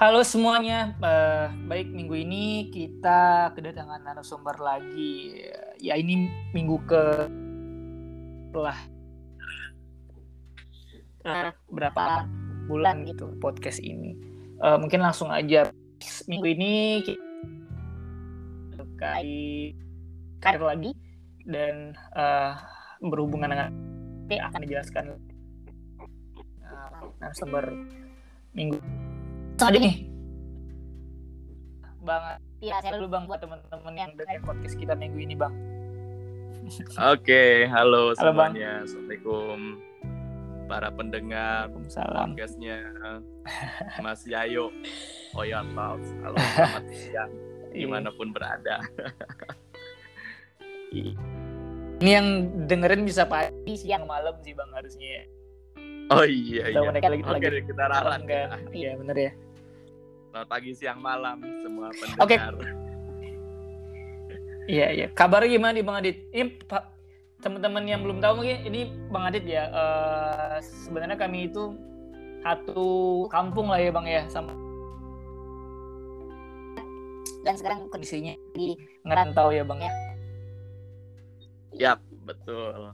Halo semuanya, uh, baik minggu ini kita kedatangan narasumber lagi. Ya ini minggu ke telah uh, berapa bulan gitu podcast ini. Uh, mungkin langsung aja. Minggu ini terkait karir lagi dan uh, berhubungan dengan akan dijelaskan. Uh, narasumber minggu aja nih bang ya saya dulu bang buat teman-teman yang dengerin podcast kita minggu ini bang Oke, halo, halo semuanya. Bang. Assalamualaikum para pendengar Salam. podcastnya Mas Yayo Oya Talks. Halo, selamat siang iya. di mana pun berada. Ini yang dengerin bisa pagi, siang, malam sih bang harusnya. Oh iya iya. Mereka lagi, Oke, lagi kita ralat kan. Iya benar ya. Selamat pagi, siang, malam semua pendengar. Oke. Okay. Iya, iya. Kabarnya gimana nih Bang Adit? Ini teman-teman yang belum tahu mungkin ini Bang Adit ya. Uh, sebenarnya kami itu satu kampung lah ya Bang ya sama dan sekarang kondisinya di ngerantau ya Bang ya. Ya, betul.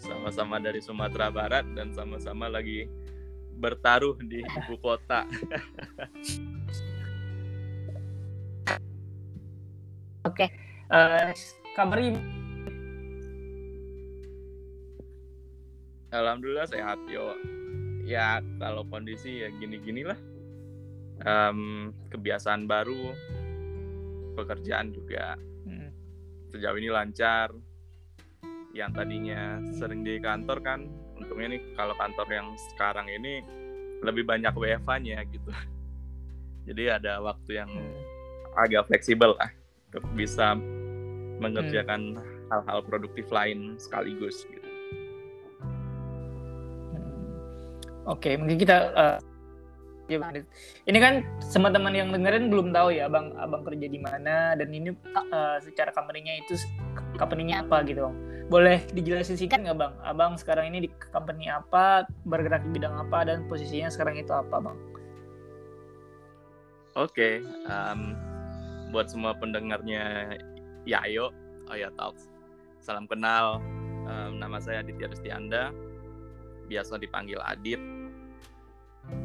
Sama-sama dari Sumatera Barat dan sama-sama lagi bertaruh di ibu kota. Oke, okay. uh, eh, kabarnya Alhamdulillah sehat yo. Ya kalau kondisi ya gini-gini lah. Um, kebiasaan baru, pekerjaan juga hmm. sejauh ini lancar. Yang tadinya sering di kantor kan untungnya nih kalau kantor yang sekarang ini lebih banyak WFH-nya gitu jadi ada waktu yang agak fleksibel lah untuk bisa mengerjakan hmm. hal-hal produktif lain sekaligus gitu. Oke, mungkin kita uh, ini kan teman-teman yang dengerin belum tahu ya, abang abang kerja di mana dan ini uh, secara company-nya itu company-nya apa gitu, bang. Boleh dijelasin singkat nggak bang? Abang sekarang ini di company apa, bergerak di bidang apa dan posisinya sekarang itu apa, bang? Oke, okay, um, buat semua pendengarnya Yayo, Oya Talks. Salam kenal, um, nama saya Aditya Rustianda, biasa dipanggil Adit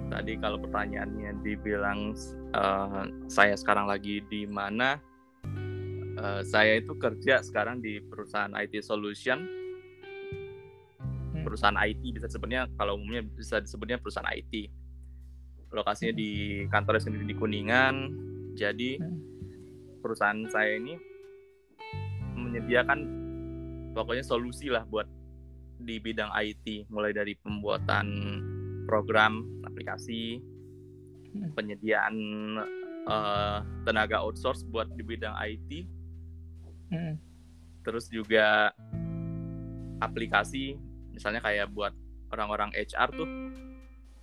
tadi kalau pertanyaannya dibilang uh, saya sekarang lagi di mana uh, saya itu kerja sekarang di perusahaan IT solution hmm. perusahaan IT bisa disebutnya kalau umumnya bisa disebutnya perusahaan IT lokasinya di hmm. kantornya sendiri di Kuningan jadi hmm. perusahaan saya ini menyediakan pokoknya solusi lah buat di bidang IT mulai dari pembuatan program aplikasi hmm. penyediaan uh, tenaga outsource buat di bidang IT hmm. terus juga aplikasi misalnya kayak buat orang-orang HR tuh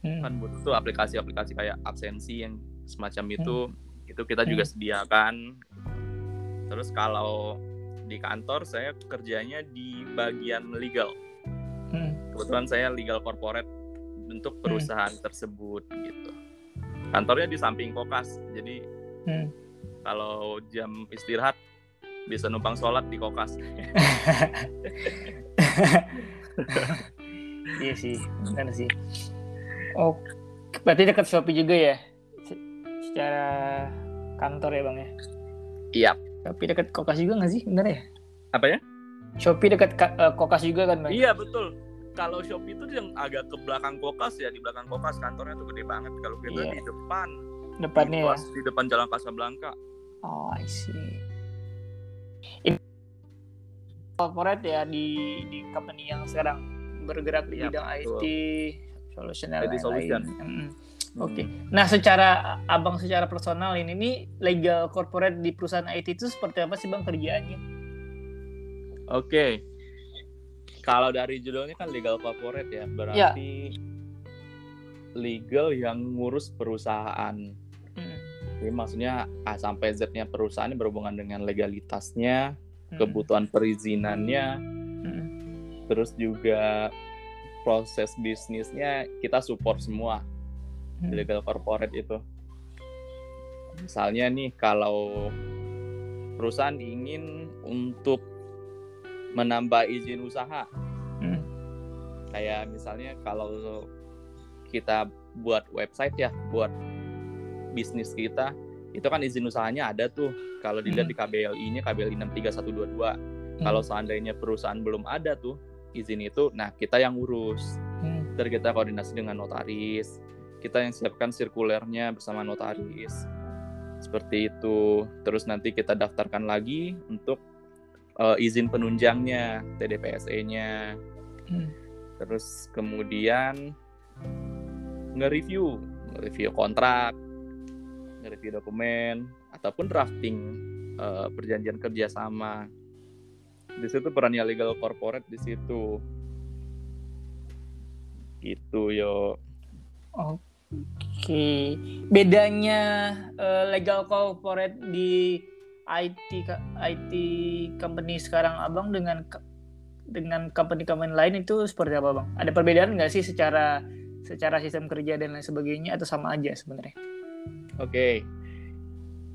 hmm. kan butuh tuh aplikasi-aplikasi kayak absensi yang semacam itu hmm. itu kita juga hmm. sediakan terus kalau di kantor saya kerjanya di bagian legal hmm. kebetulan saya legal corporate untuk hmm. perusahaan hmm. tersebut gitu. Kantornya di samping kokas, jadi hmm. kalau jam istirahat bisa numpang sholat di kokas. iya sih, benar sih. Oh, berarti dekat Shopee juga ya? Secara kantor ya bang ya? Iya. Shopee dekat kokas juga nggak sih, benar ya? Apa ya? Shopee dekat uh, kokas juga kan bang? Iya betul kalau Shopee itu yang agak ke belakang kokas ya di belakang kokas kantornya tuh gede banget kalau kita yeah. di depan depannya di, ya di depan Jalan Casablanca oh I see ini corporate ya di di company yang sekarang bergerak di ya, bidang betul. IT solution dan lain-lain hmm. Oke. Okay. Nah, secara abang secara personal ini nih legal corporate di perusahaan IT itu seperti apa sih bang kerjaannya? Oke. Okay kalau dari judulnya kan legal corporate ya, berarti ya. legal yang ngurus perusahaan. Hmm. Jadi maksudnya A sampai Z-nya perusahaan berhubungan dengan legalitasnya, hmm. kebutuhan perizinannya, hmm. terus juga proses bisnisnya kita support semua hmm. legal corporate itu. misalnya nih kalau perusahaan ingin untuk menambah izin usaha. Hmm. kayak misalnya kalau kita buat website ya buat bisnis kita itu kan izin usahanya ada tuh. Kalau dilihat Hmm. di KBLI-nya KBLI 63122 kalau seandainya perusahaan belum ada tuh izin itu nah kita yang urus. Hmm. Ntar kita koordinasi dengan notaris. Kita yang siapkan sirkulernya bersama notaris. Seperti itu. Terus nanti kita daftarkan lagi untuk eh, izin penunjangnya TDPSE-nya Hmm. terus kemudian nge-review nge-review kontrak nge-review dokumen ataupun drafting eh, perjanjian kerjasama. Di situ perannya legal corporate di situ. Gitu yo. Oke, bedanya eh, legal corporate di IT IT company sekarang abang dengan dengan company-company lain itu seperti apa bang? Ada perbedaan nggak sih secara secara sistem kerja dan lain sebagainya atau sama aja sebenarnya? Oke.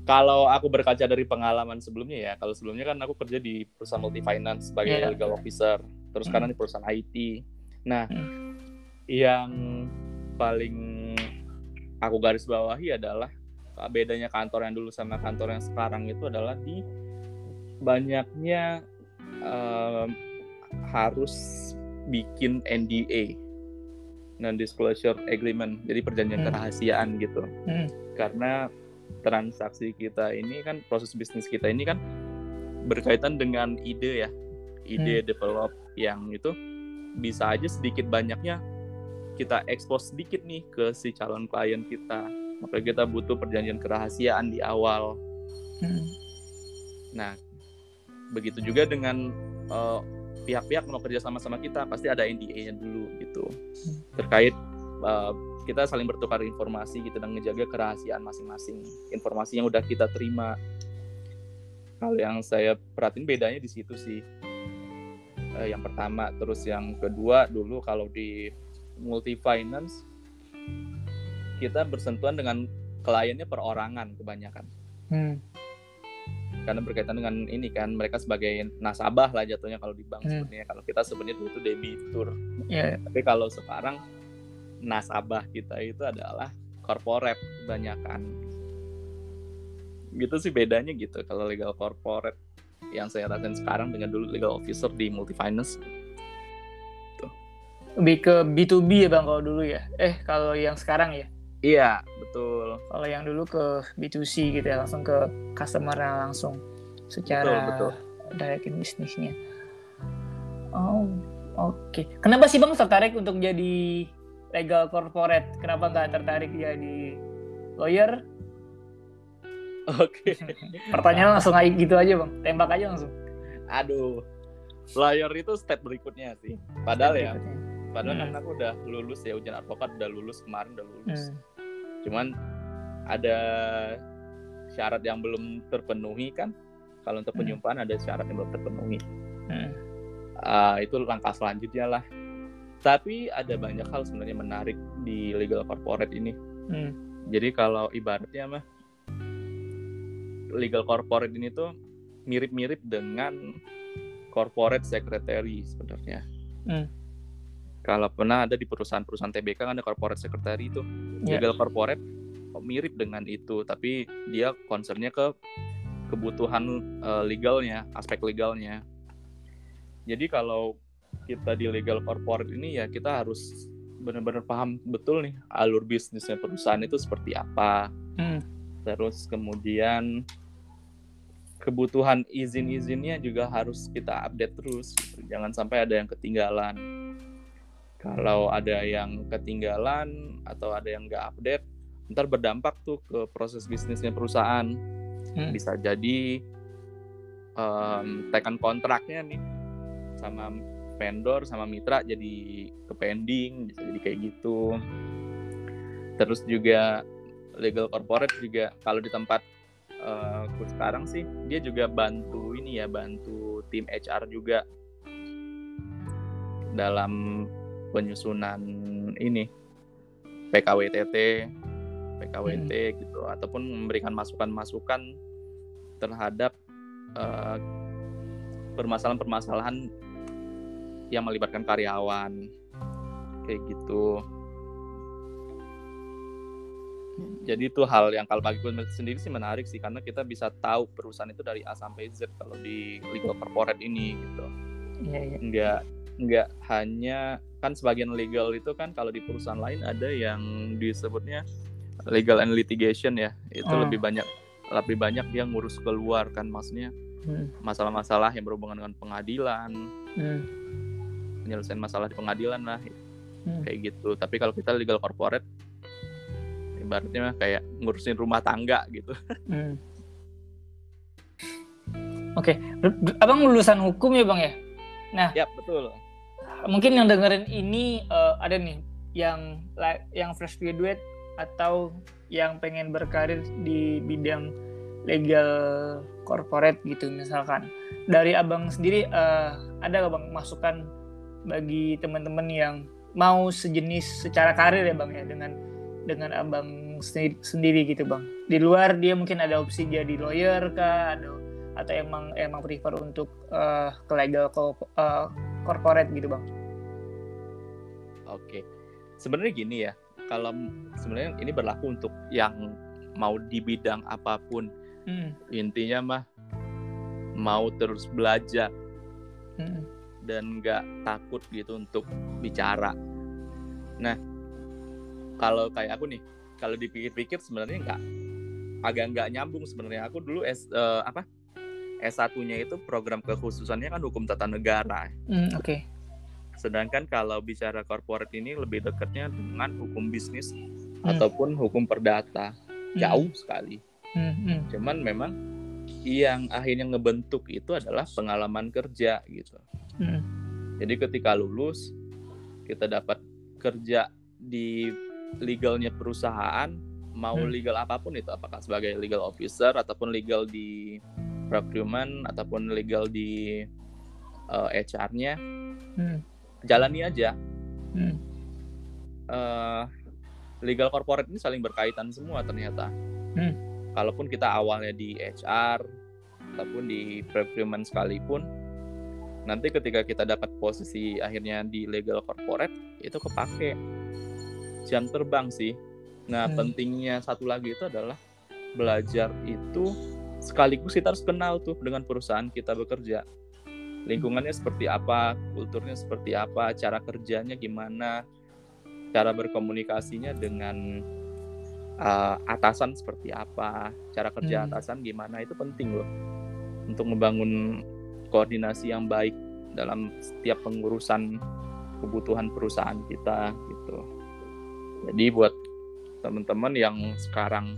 Kalau aku berkaca dari pengalaman sebelumnya ya, kalau sebelumnya kan aku kerja di perusahaan multi finance sebagai Iya. legal officer, terus Hmm. sekarang di perusahaan IT. Nah, Hmm. yang paling aku garis bawahi adalah bedanya kantor yang dulu sama kantor yang sekarang itu adalah di banyaknya um, harus bikin NDA non disclosure agreement jadi perjanjian Hmm. kerahasiaan gitu Hmm. karena transaksi kita ini kan proses bisnis kita ini kan berkaitan dengan ide ya ide develop yang itu bisa aja sedikit banyaknya kita expose sedikit nih ke si calon klien kita maka kita butuh perjanjian kerahasiaan di awal. Hmm. nah begitu juga dengan eh, pihak-pihak mau kerja sama-sama kita pasti ada NDA-nya dulu gitu. Terkait eh, kita saling bertukar informasi gitu dan ngejaga kerahasiaan masing-masing. Informasi yang udah kita terima. Hal yang saya perhatiin bedanya di situ sih. Eh, yang pertama terus yang kedua dulu kalau di multi finance kita bersentuhan dengan kliennya perorangan kebanyakan Hmm. karena berkaitan dengan ini kan mereka sebagai nasabah lah jatuhnya kalau di bank Hmm. sebenarnya kalau kita sebenarnya dulu itu debitur Ya. tapi kalau sekarang nasabah kita itu adalah corporate kebanyakan gitu sih bedanya gitu kalau legal corporate yang saya rasain sekarang dengan dulu legal officer di multi finance Lebih ke B2B ya bang kalau dulu ya. Eh kalau yang sekarang ya. Iya betul Kalau yang dulu ke B2C gitu ya langsung ke customer langsung secara Betul, betul. directin bisnisnya. Oh, oke. Kenapa sih Bang tertarik untuk jadi legal corporate? Kenapa nggak tertarik jadi lawyer? oke Pertanyaan langsung aja gitu aja Bang. Tembak aja langsung. aduh lawyer itu step berikutnya sih padahal ya Berikutnya. padahal Hmm. kan aku udah lulus ya ujian advokat udah lulus kemarin udah lulus Hmm. Cuman ada syarat yang belum terpenuhi kan kalau untuk Hmm. penyumpahan ada syarat yang belum terpenuhi Hmm. Ah, itu langkah selanjutnya lah tapi ada banyak hal sebenarnya menarik di legal corporate ini Hmm. jadi kalau ibaratnya mah legal corporate ini tuh mirip-mirip dengan corporate secretary sebenarnya Hmm. Kalau pernah ada di perusahaan-perusahaan TBK kan ada corporate secretary itu Ya. legal corporate mirip dengan itu tapi dia concernnya ke kebutuhan eh, legalnya aspek legalnya jadi kalau kita di legal corporate ini ya kita harus benar-benar paham betul nih alur bisnisnya perusahaan itu seperti apa Hmm. terus kemudian kebutuhan izin-izinnya juga harus kita update terus gitu. jangan sampai ada yang ketinggalan kalau ada yang ketinggalan atau ada yang nggak update ntar berdampak tuh ke proses bisnisnya perusahaan. Hmm. bisa jadi em, tekan kontraknya nih sama vendor sama mitra jadi ke pending bisa jadi kayak gitu. Terus juga legal corporate juga kalau di tempat aku sekarang sih dia juga bantu ini ya bantu tim HR juga. Dalam penyusunan ini PKWTT PKWT gitu ataupun memberikan masukan-masukan terhadap eh, permasalahan-permasalahan yang melibatkan karyawan kayak gitu. Jadi itu hal yang kalau bagi gue sendiri sih menarik sih karena kita bisa tahu perusahaan itu dari A sampai Z kalau di legal corporate ini gitu. Iya, iya. Enggak enggak hanya kan sebagian legal itu kan kalau di perusahaan lain ada yang disebutnya legal and litigation ya. Itu Oh. lebih banyak lebih banyak dia ngurus keluar kan maksudnya Hmm, masalah-masalah yang berhubungan dengan pengadilan, hmm, penyelesaian masalah di pengadilan lah hmm. kayak gitu. Tapi kalau kita legal corporate ibaratnya mah kayak ngurusin rumah tangga gitu. Hmm. Oke, ber- abang lulusan hukum ya bang ya? ya, betul. Mungkin yang dengerin ini eh, ada nih yang yang fresh graduate atau yang pengen berkarir di bidang legal corporate gitu misalkan. Dari abang sendiri eh, ada nggak bang masukan bagi teman-teman yang mau sejenis secara karir ya bang ya dengan dengan abang sendiri, sendiri gitu bang. Di luar dia mungkin ada opsi jadi lawyer kah, ada atau emang emang prefer untuk eh, ke legal eh, corporate gitu bang. Oke. Sebenarnya gini ya, kalau sebenarnya ini berlaku untuk yang mau di bidang apa pun. Hmm, Intinya mah mau terus belajar hmm, dan nggak takut gitu untuk bicara. Nah, kalau kayak aku nih, kalau dipikir-pikir sebenarnya nggak agak nggak nyambung sebenarnya. Aku dulu S eh, apa S1-nya itu program kekhususannya kan hukum tata negara. hmm, Oke. Sedangkan kalau bicara corporate ini lebih dekatnya dengan hukum bisnis Hmm. ataupun hukum perdata. Hmm, Jauh sekali. hmm, hmm, Cuman memang yang akhirnya ngebentuk itu adalah pengalaman kerja gitu. hmm, Jadi ketika lulus kita dapat kerja di legalnya perusahaan, mau Hmm. legal apa pun itu, apakah sebagai legal officer ataupun legal di procurement ataupun legal di eh, HR-nya, hmm, jalani aja. hmm, eh, legal corporate ini saling berkaitan semua ternyata. Hmm. Kalaupun kita awalnya di HR ataupun di procurement sekalipun, nanti ketika kita dapat posisi akhirnya di legal corporate itu kepake jam terbang sih. Nah Hmm. pentingnya satu lagi itu adalah belajar itu sekaligus kita harus kenal tuh dengan perusahaan kita bekerja. Lingkungannya seperti apa, kulturnya seperti apa, cara kerjanya gimana, cara berkomunikasinya dengan uh, atasan seperti apa, cara kerja Hmm. atasan gimana itu penting loh untuk membangun koordinasi yang baik dalam setiap pengurusan kebutuhan perusahaan kita gitu. Jadi buat teman-teman yang sekarang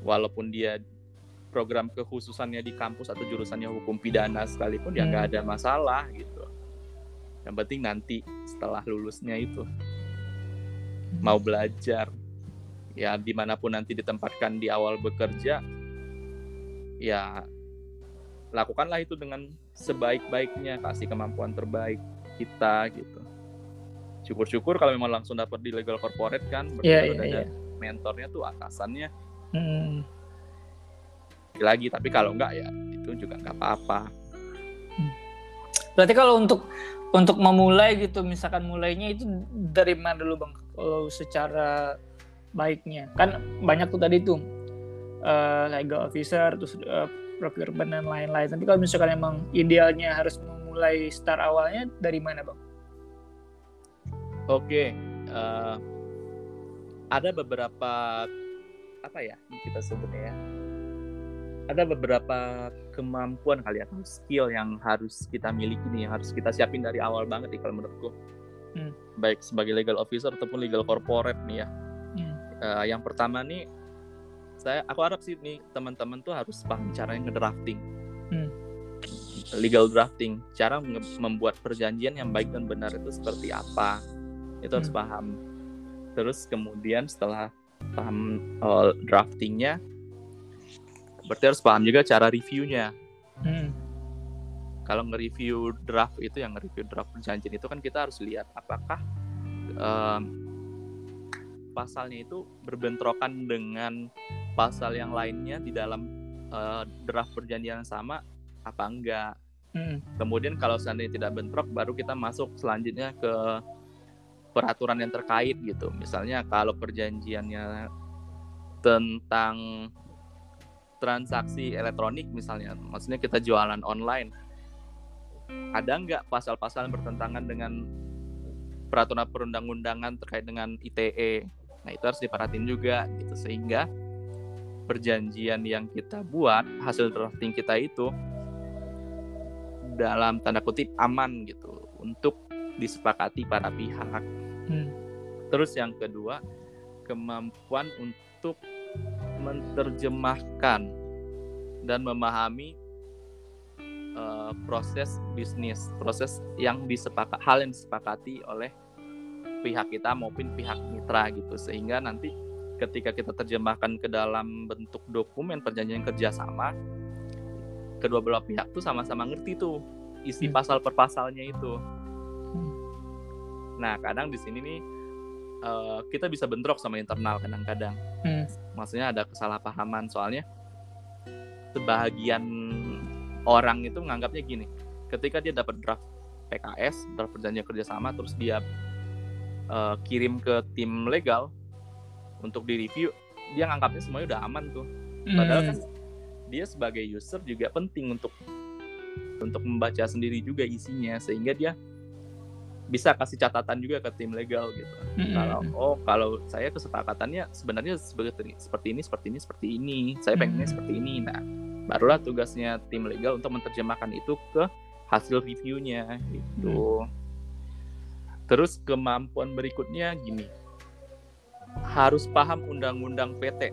walaupun dia program kekhususannya di kampus atau jurusannya hukum pidana sekalipun ya Hmm. nggak ada masalah gitu. Yang penting nanti setelah lulusnya itu mau belajar ya di mana pun nanti ditempatkan di awal bekerja ya lakukanlah itu dengan sebaik-baiknya kasih kemampuan terbaik kita gitu syukur-syukur kalau memang langsung dapat di legal corporate kan berarti udah iya, ada iya. mentornya tuh atasannya hmm. Lagi tapi kalau enggak ya itu juga nggak apa-apa Berarti kalau untuk untuk memulai gitu, misalkan mulainya itu dari mana dulu bang? Kalau secara baiknya, kan banyak tuh tadi tuh eh, legal officer, terus eh, procurement dan lain-lain. Tapi kalau misalkan emang idealnya harus memulai start awalnya dari mana bang? Oke, eh, ada beberapa apa ya kita sebutnya ya? Ada beberapa kemampuan kali atau skill yang harus kita miliki nih, yang harus kita siapin dari awal banget nih kalau menurutku. Hmm. Baik sebagai legal officer ataupun legal corporate nih ya. Hmm. Eh, yang pertama nih, saya aku harap sih nih teman-teman tuh harus paham caranya ngedrafting. Hmm. Legal drafting, cara membuat perjanjian yang baik dan benar itu seperti apa, itu harus Hmm. paham. Terus kemudian setelah paham eh, draftingnya, berarti harus paham juga cara reviewnya. Hmm. Kalau nge-review draft itu yang nge-review draft perjanjian itu kan kita harus lihat apakah em, pasalnya itu berbentrokan dengan pasal yang lainnya di dalam uh, draft perjanjian yang sama apa enggak. Hmm. Kemudian kalau seandainya tidak bentrok, baru kita masuk selanjutnya ke peraturan yang terkait gitu. Misalnya kalau perjanjiannya tentang transaksi elektronik misalnya, maksudnya kita jualan online, ada nggak pasal-pasal yang bertentangan dengan peraturan perundang-undangan terkait dengan ITE? Nah itu harus diperhatiin juga gitu sehingga perjanjian yang kita buat hasil drafting kita itu dalam tanda kutip aman gitu untuk disepakati para pihak. Hmm. Terus yang kedua kemampuan untuk menerjemahkan dan memahami uh, proses bisnis, proses yang disepakat hal yang disepakati oleh pihak kita maupun pihak mitra gitu sehingga nanti ketika kita terjemahkan ke dalam bentuk dokumen perjanjian kerjasama kedua belah pihak tuh sama-sama ngerti tuh isi hmm. pasal per pasalnya itu hmm. nah kadang di sini nih uh, kita bisa bentrok sama internal kadang-kadang hmm. maksudnya ada kesalahpahaman soalnya sebagian orang itu menganggapnya gini ketika dia dapat draft PKS draft perjanjian kerjasama terus dia uh, kirim ke tim legal untuk di review dia nganggapnya semuanya udah aman tuh padahal kan hmm. dia sebagai user juga penting untuk untuk membaca sendiri juga isinya sehingga dia bisa kasih catatan juga ke tim legal gitu hmm. kalau oh kalau saya kesepakatannya sebenarnya seperti seperti ini seperti ini seperti ini saya pengennya hmm. seperti ini nah barulah tugasnya tim legal untuk menerjemahkan itu ke hasil reviewnya gitu hmm. terus kemampuan berikutnya gini harus paham undang-undang PT,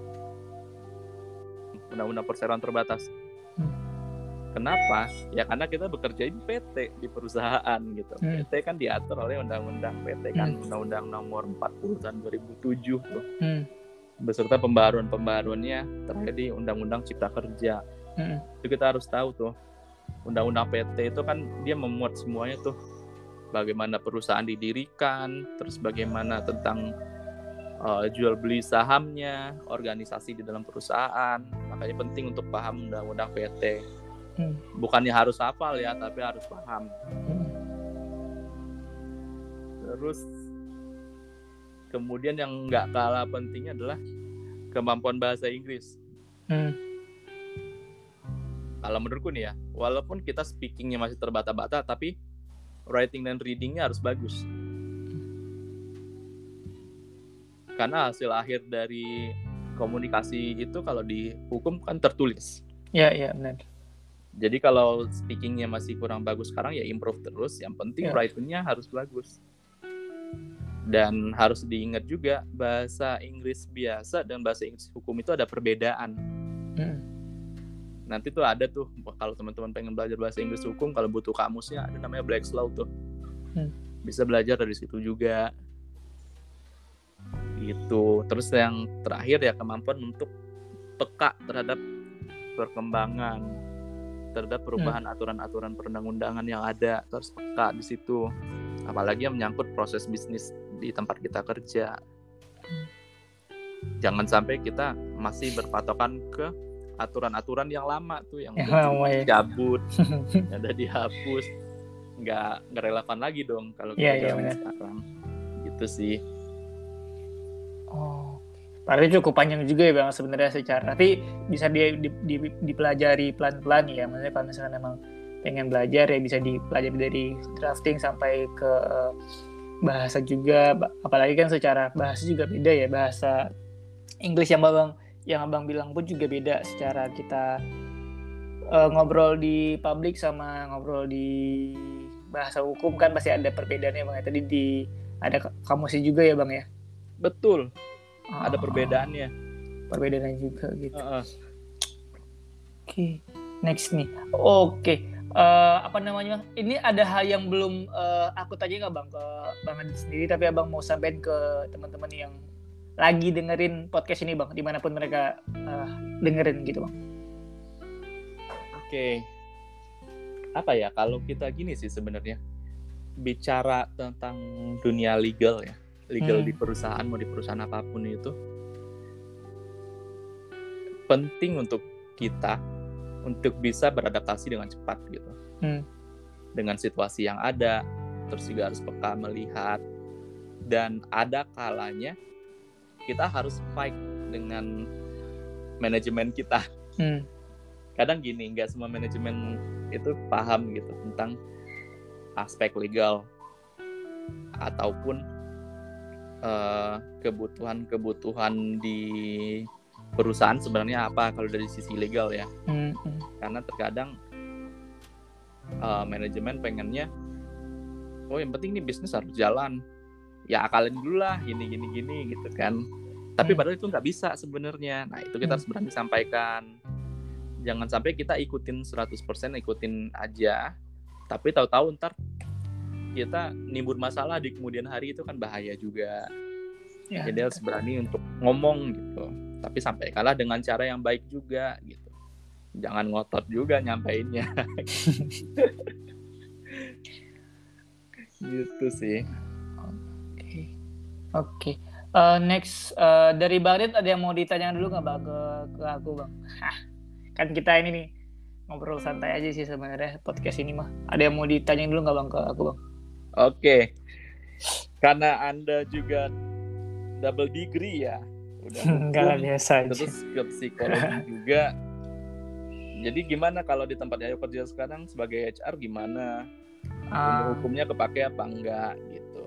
undang-undang perseroan terbatas. Hmm. Kenapa? Ya karena kita bekerja di PT di perusahaan gitu. Hmm. PT kan diatur oleh undang-undang PT kan, hmm. undang-undang nomor 40 tahun 2007 tuh. Hmm. Beserta pembaruan-pembaruannya terakhir di undang-undang Cipta Kerja. Hmm. Itu kita harus tahu tuh. Undang-undang PT itu kan dia memuat semuanya tuh. Bagaimana perusahaan didirikan, terus bagaimana tentang uh, jual beli sahamnya, organisasi di dalam perusahaan. Makanya penting untuk paham undang-undang PT. Hmm. Bukannya harus hafal ya, tapi harus paham. Hmm. Terus kemudian yang nggak kalah pentingnya adalah kemampuan bahasa Inggris. Hmm. Kalau menurutku nih ya, walaupun kita speakingnya masih terbata-bata, tapi writing dan readingnya harus bagus. karena hasil akhir dari komunikasi itu kalau di hukum kan tertulis. Iya, iya benar. Jadi kalau speakingnya masih kurang bagus sekarang ya improve terus. Yang penting ya. writingnya harus bagus. Dan harus diingat juga bahasa Inggris biasa dan bahasa Inggris hukum itu ada perbedaan. Hmm. Nanti tuh ada tuh kalau teman-teman pengen belajar bahasa Inggris hukum kalau butuh kamusnya ada namanya Black's Law tuh. Hmm. Bisa belajar dari situ juga gitu terus yang terakhir ya kemampuan untuk peka terhadap perkembangan terhadap perubahan hmm. aturan-aturan perundang-undangan yang ada terus peka di situ. Apalagi yang menyangkut proses bisnis di tempat kita kerja. Hmm. jangan sampai kita masih berpatokan ke aturan-aturan yang lama tuh yang ya, cabut ada dihapus. Nggak nggak relevan lagi dong kalau ya, kita ya, sekarang. Gitu sih. Oh, berarti cukup panjang juga ya bang sebenarnya secara. Tapi bisa di, di, di, dipelajari pelan-pelan ya. Maksudnya kalau misalnya memang pengen belajar ya bisa dipelajari dari drafting sampai ke bahasa juga. Apalagi kan secara bahasa juga beda ya bahasa Inggris yang abang yang abang bilang pun juga beda secara kita uh, ngobrol di publik sama ngobrol di bahasa hukum kan pasti ada perbedaannya bang. Ya. Tadi di ada kamusnya juga ya bang ya. Betul. Oh. Ada perbedaannya. Perbedaannya juga gitu. Uh -uh. Oke, okay. next nih. Oke, okay. uh, eh, apa namanya? Ini ada hal yang belum uh, aku tanya nggak bang ke bang Adi sendiri, tapi abang mau sampaikan ke teman-teman yang lagi dengerin podcast ini bang, di mana pun mereka uh, dengerin gitu bang. Oke, okay. apa ya? Kalau kita gini sih sebenarnya bicara tentang dunia legal ya legal Hmm. di perusahaan mau di perusahaan apa pun itu penting untuk kita untuk bisa beradaptasi dengan cepat gitu Hmm. dengan situasi yang ada terus juga harus peka melihat dan ada kalanya kita harus fight dengan manajemen kita Hmm. kadang gini nggak semua manajemen itu paham gitu tentang aspek legal ataupun kebutuhan-kebutuhan di perusahaan sebenarnya apa kalau dari sisi legal ya Hmm. Hmm. karena terkadang eh, manajemen pengennya oh yang penting nih bisnis harus jalan ya akalin dulu lah gini gini gini gitu kan tapi Hmm. padahal itu nggak bisa sebenarnya nah itu kita harus berani sampaikan jangan sampai kita ikutin 100% ikutin aja tapi tahu-tahu ntar kita nimbun masalah di kemudian hari itu kan bahaya juga Ya. jadi harus berani untuk ngomong gitu tapi sampaikanlah dengan cara yang baik juga gitu jangan ngotot juga nyampeinnya gitu sih Oke. Oke. Eh, next eh, dari Baghdad ada yang mau ditanya dulu nggak bang ke, ke aku bang? Hah, kan kita ini nih ngobrol santai aja sih sebenarnya podcast ini mah. Ada yang mau ditanya dulu nggak bang ke aku bang? Oke. Karena anda juga double degree ya. Udah. Hukum, biasa aja. terus ke psikologi juga. Jadi gimana kalau di tempat Ayo kerja sekarang sebagai HR gimana? Ah, hukumnya kepake apa enggak gitu.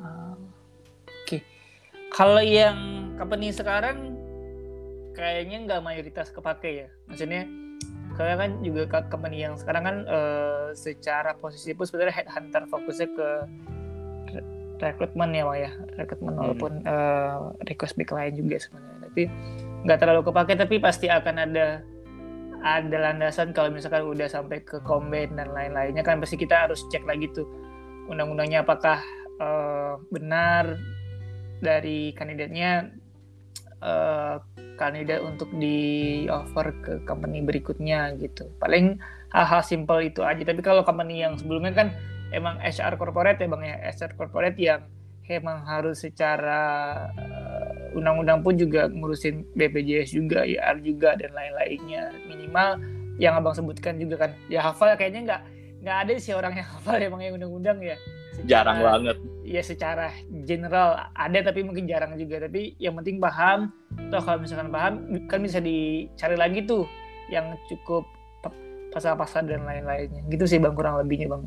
Ah, Oke. Kalau yang company sekarang kayaknya nggak mayoritas kepake ya. Maksudnya karena kan juga ke- company yang sekarang kan eh, secara posisi pun sebenarnya headhunter fokusnya ke re- rekrutmen ya Bang ya. Rekrutmen Hmm. walaupun eh, request big lain juga sebenarnya. Tapi nggak terlalu kepake tapi pasti akan ada ada landasan kalau misalkan udah sampai ke combine dan lain-lainnya kan pasti kita harus cek lagi tuh undang-undangnya apakah eh, benar dari kandidatnya eh, kandidat untuk di offer ke company berikutnya gitu. Paling hal-hal simpel itu aja. Tapi kalau company yang sebelumnya kan emang HR corporate ya bang ya, HR corporate yang emang harus secara eh, undang-undang pun juga ngurusin BPJS juga, IR juga dan lain-lainnya. Minimal yang abang sebutkan juga kan, ya hafal kayaknya nggak nggak ada sih orang yang hafal emang yang undang-undang ya. Secara- jarang banget. ya secara general ada tapi mungkin jarang juga. Tapi yang penting paham. Toh kalau misalkan paham kan bisa dicari lagi tuh yang cukup pa- pasal-pasal dan lain-lainnya. Gitu sih bang kurang lebihnya bang.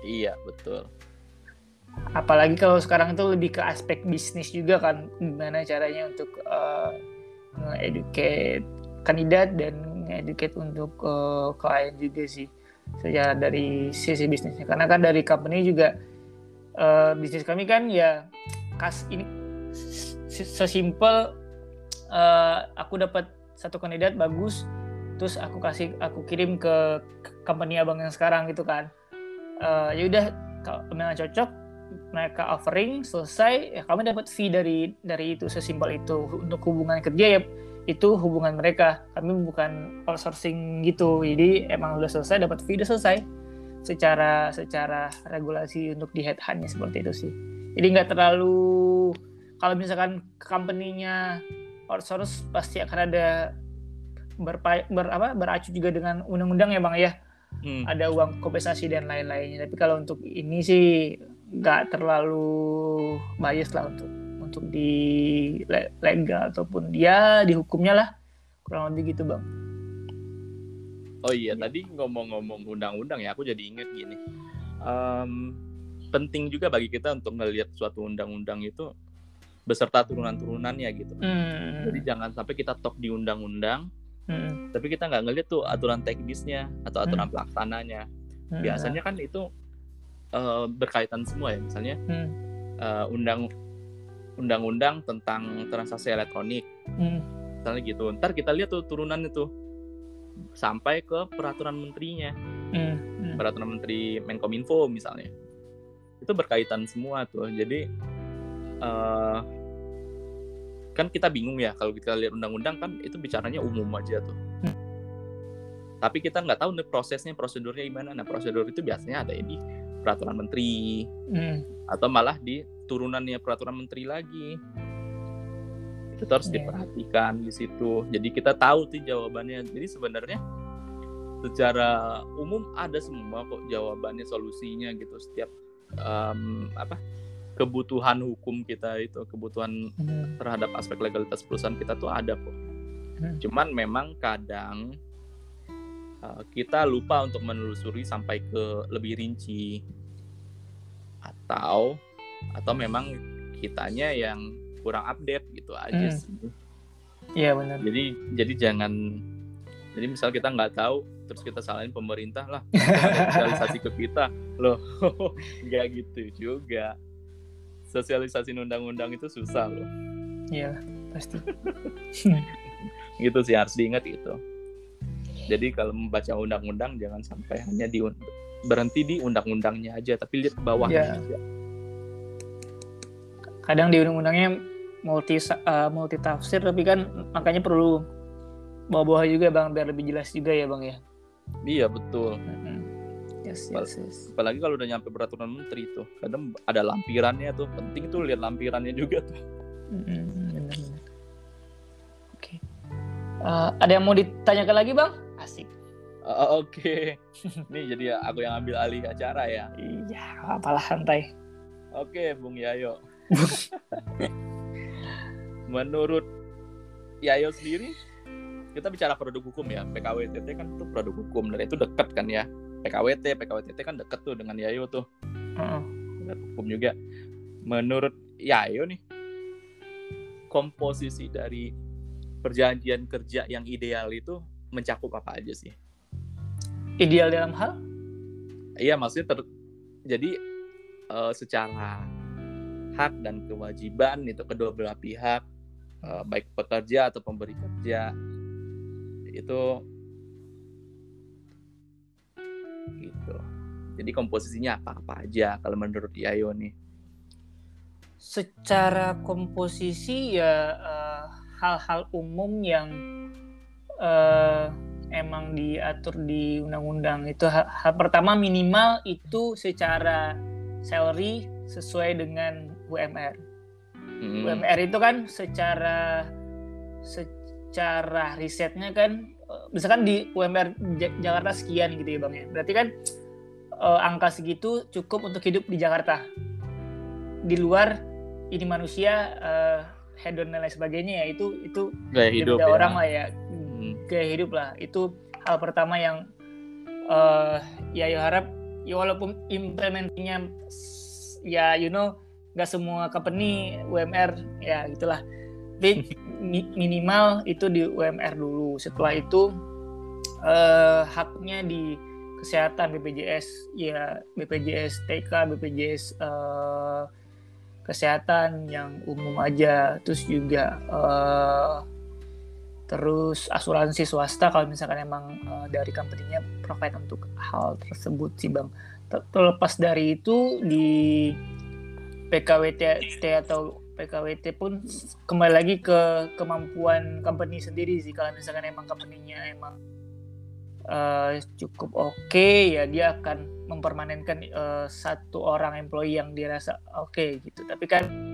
Iya betul. Apalagi kalau sekarang itu lebih ke aspek bisnis juga kan. Gimana caranya untuk uh, nge-educate kandidat dan nge-educate untuk uh, klien juga sih secara dari sisi bisnisnya. Karena kan dari company juga uh, bisnis kami kan ya kas ini sesimpel uh, aku dapat satu kandidat bagus terus aku kasih aku kirim ke ke company abang yang sekarang gitu kan. Uh, ya udah kalau memang cocok mereka offering selesai ya kami dapat fee dari dari itu sesimpel itu. Untuk hubungan kerja ya itu hubungan mereka. Kami bukan outsourcing gitu. Jadi emang udah selesai dapat fee udah selesai. Secara secara regulasi untuk di headhuntnya seperti itu sih. Jadi nggak terlalu kalau misalkan company-nya outsource pasti akan ada berpa, ber, apa, beracu juga dengan undang-undang ya bang ya. Hmm. ada uang kompensasi dan lain-lainnya. Tapi kalau untuk ini sih nggak terlalu bias lah untuk untuk di le- legal ataupun dia dihukumnya lah kurang lebih gitu bang. Oh iya, tadi ngomong-ngomong undang-undang ya, aku jadi inget gini. Em, penting juga bagi kita untuk ngelihat suatu undang-undang itu beserta turunan-turunannya gitu. Hmm. Jadi jangan sampai kita top di undang-undang, Hmm. tapi kita nggak ngelihat tuh aturan teknisnya atau aturan pelaksananya. Hmm. Biasanya kan itu eh, berkaitan semua ya, misalnya Hmm. eh, undang undang-undang tentang transaksi elektronik, Hmm. misalnya gitu. Ntar kita lihat tuh turunannya tuh sampai ke peraturan menterinya. Hmm. Hmm. peraturan menteri Menkominfo misalnya itu berkaitan semua tuh jadi eh, kan kita bingung ya kalau kita lihat undang-undang kan itu bicaranya umum aja tuh tapi kita nggak tahu nih prosesnya prosedurnya gimana nah prosedur itu biasanya ada di peraturan menteri Hmm. atau malah di turunannya peraturan menteri lagi itu tuh harus Iya. diperhatikan di situ jadi kita tahu sih jawabannya jadi sebenarnya secara umum ada semua kok jawabannya solusinya gitu setiap em, apa kebutuhan hukum kita itu kebutuhan Hmm. terhadap aspek legalitas perusahaan kita tuh ada kok Hmm. cuman memang kadang uh, kita lupa untuk menelusuri sampai ke lebih rinci. Atau atau memang kitanya yang kurang update gitu aja Hmm. sih. Iya benar. jadi jadi jangan jadi misal kita nggak tahu terus kita salahin pemerintah lah. Sosialisasi ke kita. Loh nggak gitu juga. Sosialisasi undang-undang itu susah loh. Iya pasti. gitu sih harus diingat itu jadi kalau membaca undang-undang jangan sampai hanya di berhenti di undang-undangnya aja tapi lihat ke bawahnya Iya. juga. Kadang di undang-undangnya multi eh, multi tafsir tapi kan makanya perlu bawa-bawa juga bang biar lebih jelas juga ya bang ya. iya betul Mm-mm. Yes, yes, yes. apalagi kalau udah nyampe peraturan menteri tuh kadang ada lampirannya tuh penting tuh lihat lampirannya juga tuh benar-benar. Oke. Eh, ada yang mau ditanyakan lagi bang? Asik. Oh, oke. Nih jadi aku yang ambil alih acara ya? Iya, apalah santai. oke Bung Yayo. Menurut Yayo sendiri kita bicara produk hukum ya. PKWTT kan itu produk hukum dan itu dekat kan ya? PKWT PKWTT kan dekat tuh dengan Yayo tuh. Produk hukum juga. Menurut Yayo nih komposisi dari perjanjian kerja yang ideal itu mencakup apa aja sih? Ideal dalam hal? iya maksudnya ter- jadi eh, secara hak dan kewajiban itu kedua belah pihak eh, baik pekerja atau pemberi kerja itu gitu. Jadi komposisinya apa apa aja kalau menurut Yayo nih? Secara komposisi ya eh, hal-hal umum yang eh, emang diatur di undang-undang itu hal, hal pertama minimal itu secara salary sesuai dengan UMR. Hmm, UMR itu kan secara secara risetnya kan eh, misalkan di UMR Ja- Jakarta sekian gitu ya Bang ya. Berarti kan eh, angka segitu cukup untuk hidup di Jakarta. Di luar ini manusia eh, hedon dan lain sebagainya ya itu itu gaya hidup ya. orang lah ya. Gaya hidup lah. Itu hal pertama yang eh ya ya harap ya walaupun implementasinya ya you know nggak semua company UMR ya gitulah. Tapi mi- minimal itu di UMR dulu. Setelah itu eh haknya di kesehatan BPJS ya BPJS TK BPJS eh, kesehatan yang umum aja. Terus juga eh, terus asuransi swasta kalau misalkan emang eh, dari company-nya provide untuk hal tersebut sih bang. Ter- terlepas dari itu di PKWT atau PKWT pun kembali lagi ke kemampuan company sendiri sih. Kalau misalkan emang company-nya emang eh, cukup oke ya dia akan mempermanenkan eh, satu orang employee yang dia rasa oke gitu. Tapi kan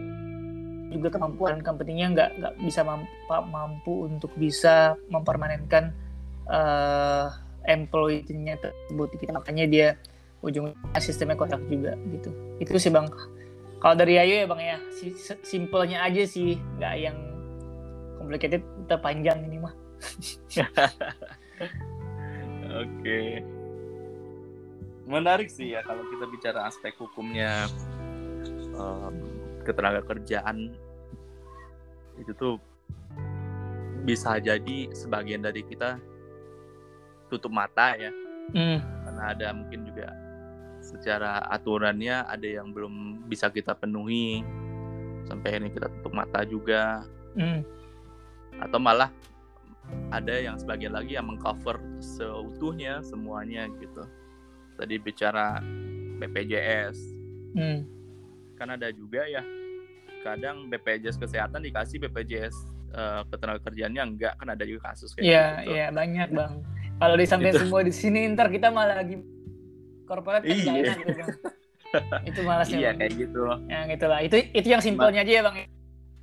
juga kemampuan company-nya nggak nggak bisa mampu, mampu untuk bisa mempermanenkan eh, employee-nya tersebut gitu. makanya dia ujungnya sistemnya kontrak juga gitu itu sih bang kalau dari Ayu ya bang ya si- si- simpelnya aja sih nggak yang complicated terpanjang ini mah Oke. Menarik sih ya kalau kita bicara aspek hukumnya em, ketenaga kerjaan itu tuh bisa jadi sebagian dari kita tutup mata ya hmm. karena ada mungkin juga secara aturannya ada yang belum bisa kita penuhi sampai ini kita tutup mata juga Hmm. atau malah ada yang sebagian lagi yang mengcover seutuhnya semuanya gitu. Tadi bicara BPJS, Hmm. Kan ada juga ya kadang BPJS kesehatan dikasih BPJS eh, ketenagakerjaannya enggak kan ada juga kasus kayak Iya, gitu. iya banyak bang. Kalau disampaikan Itu. semua di sini ntar kita malah lagi korporat kan Iya. enak gitu bang. itu malas iya Bang. kayak gitu yang itulah itu itu yang simpelnya aja ya bang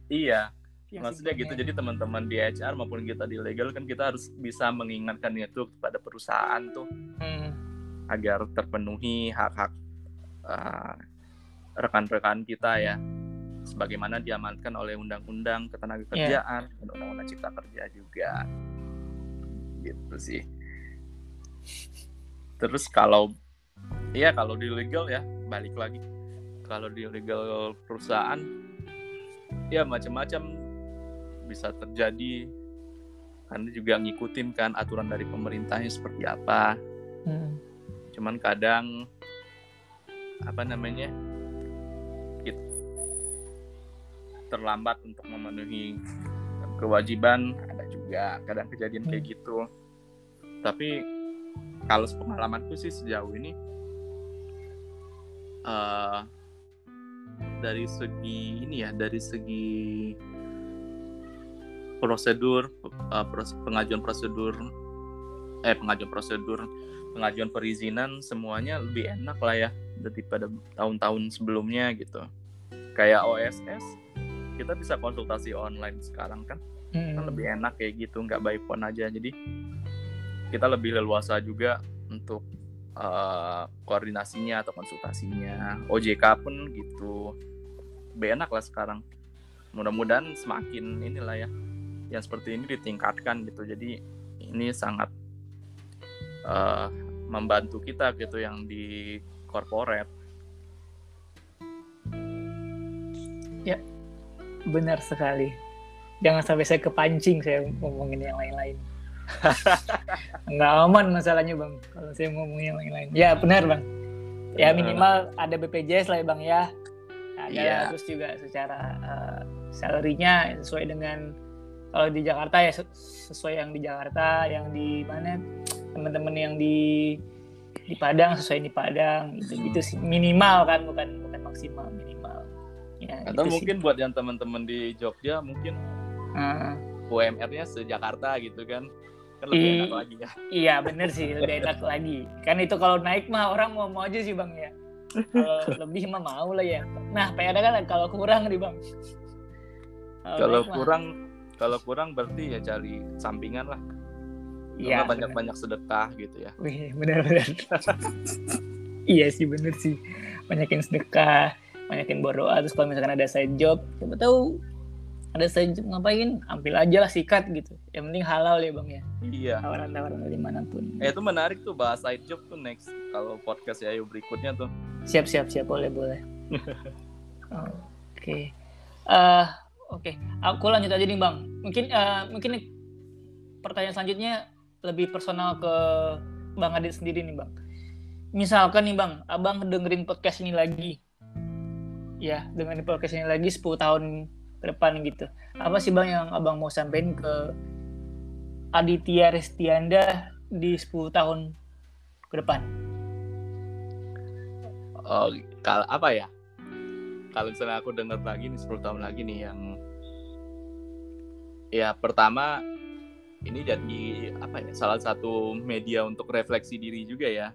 iya Yang maksudnya gitu simpelnya. jadi teman-teman di HR maupun kita di legal kan kita harus bisa mengingatkan itu kepada perusahaan tuh Hmm, agar terpenuhi hak-hak uh, rekan-rekan kita ya. Sebagaimana diamankan oleh undang-undang ketenaga Iya. kerjaan dan undang-undang cipta kerja juga. Gitu sih. Terus kalau iya kalau di legal ya balik lagi. Kalau di legal perusahaan ya macam-macam bisa terjadi. Karena juga ngikutin kan aturan dari pemerintahnya seperti apa. Hmm, cuman kadang apa namanya terlambat untuk memenuhi kewajiban ada juga kadang kejadian kayak gitu tapi kalau pengalamanku sih sejauh ini eh dari segi ini ya dari segi prosedur pros- pengajuan prosedur eh pengajuan prosedur pengajuan perizinan semuanya lebih enak lah ya daripada tahun-tahun sebelumnya gitu. Kayak OSS kita bisa konsultasi online sekarang kan, hmm. kan lebih enak kayak gitu, nggak by phone aja. Jadi kita lebih leluasa juga untuk eh, koordinasinya atau konsultasinya. OJK pun gitu, lebih enak lah sekarang. Mudah-mudahan semakin inilah ya, yang seperti ini ditingkatkan gitu. Jadi ini sangat eh, membantu kita gitu yang di corporate. Benar sekali. Jangan sampai saya kepancing saya ngomongin yang lain-lain. Nggak aman masalahnya bang kalau saya ngomongin yang lain-lain. Ya benar bang. Ya minimal ada BPJS lah ya bang ya. Ada Iya. terus juga secara uh, salary-nya sesuai dengan kalau di Jakarta ya se- sesuai yang di Jakarta yang di mana teman-teman yang di di Padang sesuai di Padang itu gitu sih. Minimal kan bukan bukan maksimal minimal ya Atau gitu sih. mungkin buat yang teman-teman di Jogja mungkin Ah. UMR-nya se-Jakarta gitu kan. Kan lebih I- enak lagi ya. Iya bener sih lebih enak lagi kan itu kalau naik mah orang mau mau aja sih bang ya kalau lebih mah mau lah ya nah PR kan kalau kurang nih bang Kalau mah, kurang kalau kurang berarti ya cari sampingan lah. iya banyak-banyak sedekah gitu ya. Wih, bener iya sih bener sih banyakin sedekah banyakin berdoa terus kalau misalkan ada side job siapa tahu ada side job ngapain? Ambil aja lah sikat gitu. Yang penting halal ya bang ya. Iya. tawaran-tawaran dari mana pun. Eh itu menarik tuh bahas side job tuh next. Kalau podcast ya ayo berikutnya tuh. siap siap siap. Boleh boleh. Oke. Eh, oke. Aku lanjut aja nih bang. Mungkin eh, mungkin nih, pertanyaan selanjutnya lebih personal ke bang Adit sendiri nih bang. Misalkan nih bang abang dengerin podcast ini lagi ya dengerin podcast ini lagi 10 tahun ke depan gitu apa sih bang yang abang mau sampaikan ke Aditya Restianda di 10 tahun ke depan Oh, kalau apa ya? Kalau misalnya aku dengar lagi nih 10 tahun lagi nih yang ya pertama ini jadi apa ya salah satu media untuk refleksi diri juga ya.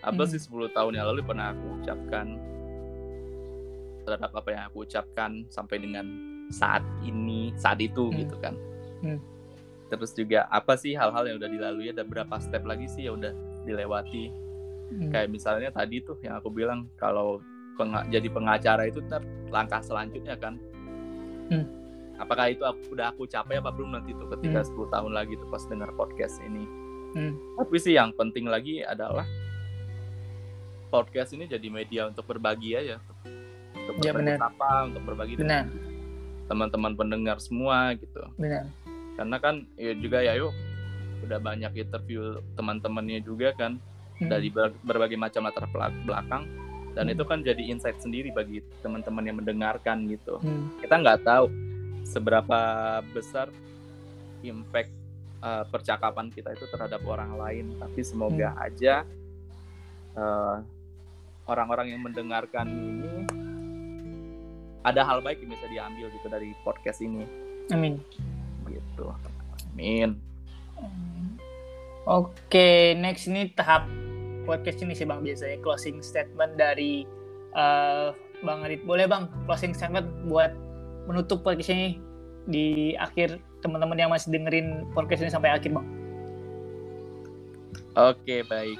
Apa Hmm. sih 10 tahun yang lalu pernah aku ucapkan terhadap apa yang aku ucapkan sampai dengan saat ini, saat itu Hmm. gitu kan. Hmm. Terus juga apa sih hal-hal yang udah dilalui ada berapa step lagi sih yang udah dilewati Hmm. kayak misalnya tadi tuh yang aku bilang kalau penga- jadi pengacara itu ntar langkah selanjutnya kan Hmm. apakah itu aku, udah aku capai apa belum nanti tuh ketika Hmm. 10 tahun lagi tuh pas dengar podcast ini Hmm. tapi sih yang penting lagi adalah podcast ini jadi media untuk berbagi aja untuk Ya, berbagi benar. apa untuk berbagi benar teman-teman pendengar semua gitu benar karena kan ya juga ya yuk udah banyak interview teman-temannya juga kan Hmm. dari ber- berbagai macam latar belak- belakang dan Hmm. itu kan jadi insight sendiri bagi teman-teman yang mendengarkan gitu Hmm. kita nggak tahu seberapa besar impact uh, percakapan kita itu terhadap orang lain tapi semoga aja uh, orang-orang yang mendengarkan ini ada hal baik yang bisa diambil gitu dari podcast ini amin gitu amin Oke, next ini tahap podcast ini sih Bang biasanya closing statement dari uh, Bang Adit. Boleh Bang closing statement buat menutup podcast ini di akhir teman-teman yang masih dengerin podcast ini sampai akhir Bang. Oke, baik.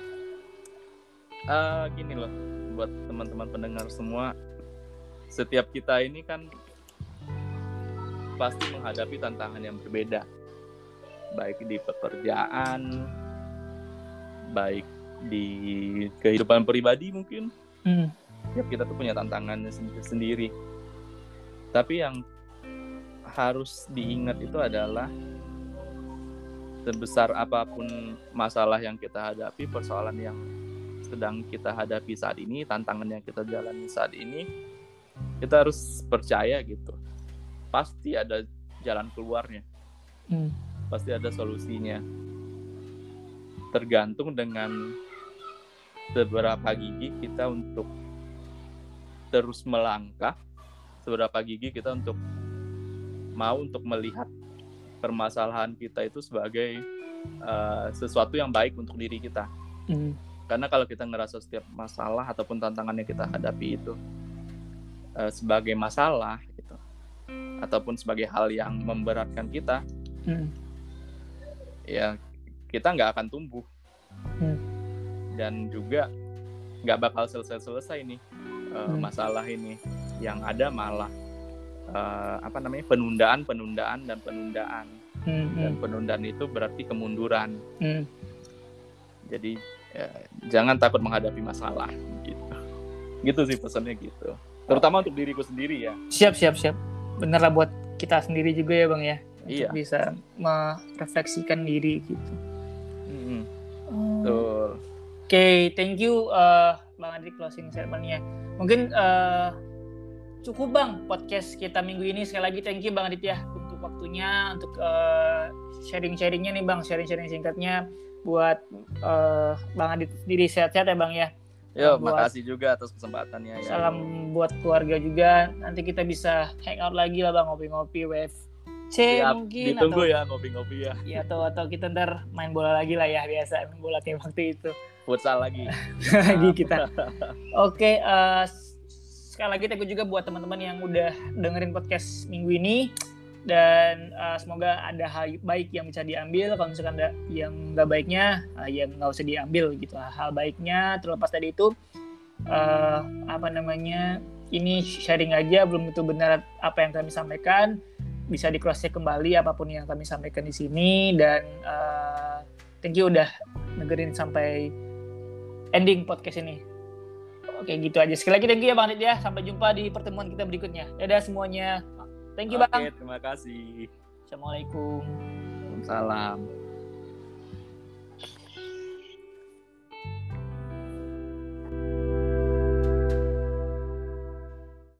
Uh, gini loh, buat teman-teman pendengar semua, setiap kita ini kan pasti menghadapi tantangan yang berbeda, baik di pekerjaan, baik di kehidupan pribadi mungkin. Hmm. Setiap kita tuh punya tantangannya sendiri. Tapi yang harus diingat itu adalah sebesar apa pun masalah yang kita hadapi, persoalan yang sedang kita hadapi saat ini, tantangan yang kita jalani saat ini, kita harus percaya gitu. Pasti ada jalan keluarnya. Hmm. Pasti ada solusinya. Tergantung dengan seberapa gigi kita untuk terus melangkah, seberapa gigi kita untuk mau untuk melihat permasalahan kita itu sebagai uh, sesuatu yang baik untuk diri kita. Mm. Karena kalau kita ngerasa setiap masalah ataupun tantangan yang kita hadapi itu uh, sebagai masalah gitu, ataupun sebagai hal yang memberatkan kita, mm. ya kita nggak akan tumbuh mm. dan juga nggak bakal selesai-selesai nih uh, mm. masalah ini. Yang ada malah uh, apa namanya penundaan penundaan dan penundaan hmm, dan hmm. penundaan itu berarti kemunduran hmm. jadi ya, jangan takut menghadapi masalah gitu gitu sih pesannya gitu terutama untuk diriku sendiri ya. Siap siap siap. Bener lah buat kita sendiri juga ya bang ya. Iya. bisa merefleksikan diri gitu. Hmm. oh. oke okay, thank you uh, bang Adi closing statementnya. Mungkin uh, cukup bang podcast kita minggu ini. Sekali lagi thank you bang Aditya untuk waktunya untuk uh, sharing-sharingnya nih bang. Sharing-sharing singkatnya buat uh, bang Adit sendiri. Sehat-sehat ya bang ya Yo, buat, makasih juga atas kesempatannya ya. Salam buat keluarga juga. Nanti kita bisa hangout lagi lah bang, ngopi-ngopi wave C Siap, mungkin ditunggu atau, ya ngopi-ngopi ya. Iya atau atau kita ntar main bola lagi lah ya biasa main bola kayak waktu itu. Futsal lagi. lagi kita. Oke, okay, uh, eh, sekali lagi thank you juga buat teman-teman yang udah dengerin podcast minggu ini dan uh, semoga ada hal baik yang bisa diambil kalau misalkan ada yang nggak baiknya uh, yang nggak usah diambil gitu hal baiknya terlepas dari itu uh, apa namanya ini sharing aja belum tentu benar apa yang kami sampaikan bisa di cross check kembali apa pun yang kami sampaikan di sini dan uh, thank you udah dengerin sampai ending podcast ini Oke gitu aja. Sekali lagi thank you ya Bang Adit ya. Sampai jumpa di pertemuan kita berikutnya. Dadah semuanya. Thank you Oke, Bang. terima kasih. Assalamualaikum. Waalaikumsalam.